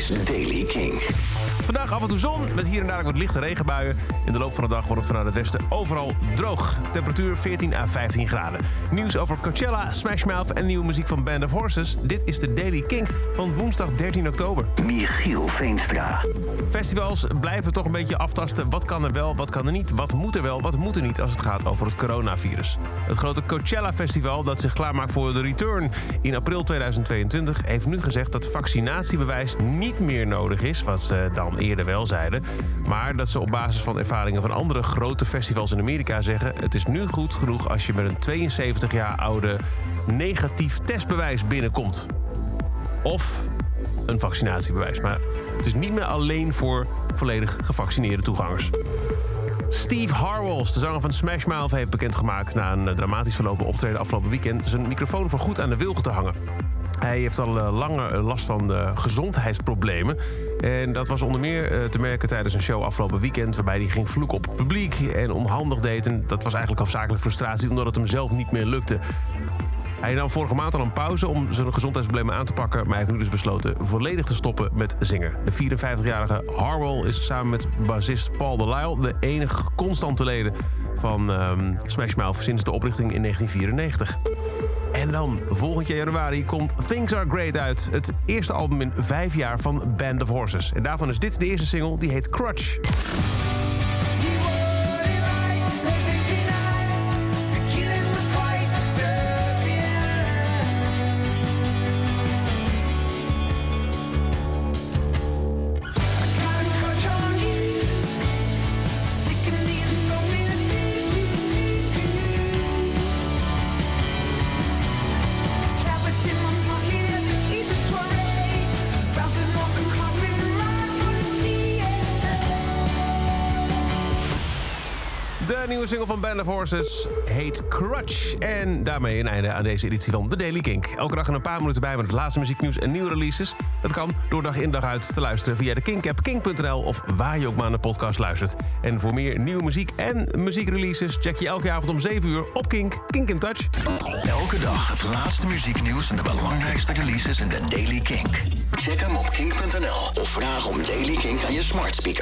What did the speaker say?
is Daily King. Vandaag af en toe zon, met hier en daar wat lichte regenbuien. In de loop van de dag wordt het vanuit het westen overal droog. Temperatuur 14 à 15 graden. Nieuws over Coachella, Smash Mouth en nieuwe muziek van Band of Horses. Dit is de Daily Kink van woensdag 13 oktober. Michiel Veenstra. Festivals blijven toch een beetje aftasten. Wat kan er wel, wat kan er niet? Wat moet er wel, wat moet er niet als het gaat over het coronavirus? Het grote Coachella Festival dat zich klaarmaakt voor de return in april 2022... heeft nu gezegd dat vaccinatiebewijs niet meer nodig is... wat ze dan eerder wel zeiden. Maar dat ze op basis van ervaringen van andere grote festivals in Amerika zeggen... het is nu goed genoeg als je met een 72 jaar oude negatief testbewijs binnenkomt. Of een vaccinatiebewijs. Maar het is niet meer alleen voor volledig gevaccineerde toegangers. Steve Harwells, de zanger van Smash Mouth, heeft bekendgemaakt... na een dramatisch verlopen optreden afgelopen weekend... zijn microfoon voorgoed aan de wilgen te hangen. Hij heeft al eh, langer eh, last van gezondheidsproblemen. En dat was onder meer uh, te merken tijdens een show afgelopen weekend... waarbij hij ging vloeken op het publiek en onhandig deed. En dat was eigenlijk hoofdzakelijk frustratie... omdat het hem zelf niet meer lukte. Hij nam vorige maand al een pauze om zijn gezondheidsproblemen aan te pakken... maar hij heeft nu dus besloten volledig te stoppen met zingen. De 54-jarige Harwell is samen met bassist Paul Delisle... de enige constante leden van um, Smash Mouth sinds de oprichting in 1994. En dan, volgend jaar januari, komt Things Are Great uit. Het eerste album in vijf jaar van Band of Horses. En daarvan is dit de eerste single, die heet Crutch. De nieuwe single van Band of Horses heet Crutch. En daarmee een einde aan deze editie van The Daily Kink. Elke dag een paar minuten bij met het laatste muzieknieuws en nieuwe releases. Dat kan door dag in dag uit te luisteren via de Kink-app, kink.nl... of waar je ook maar naar de podcast luistert. En voor meer nieuwe muziek en muziekreleases... check je elke avond om 7 uur op Kink, Kink in Touch. Elke dag het laatste muzieknieuws en de belangrijkste releases in The Daily Kink. Check hem op kink.nl of vraag om Daily Kink aan je smart speaker.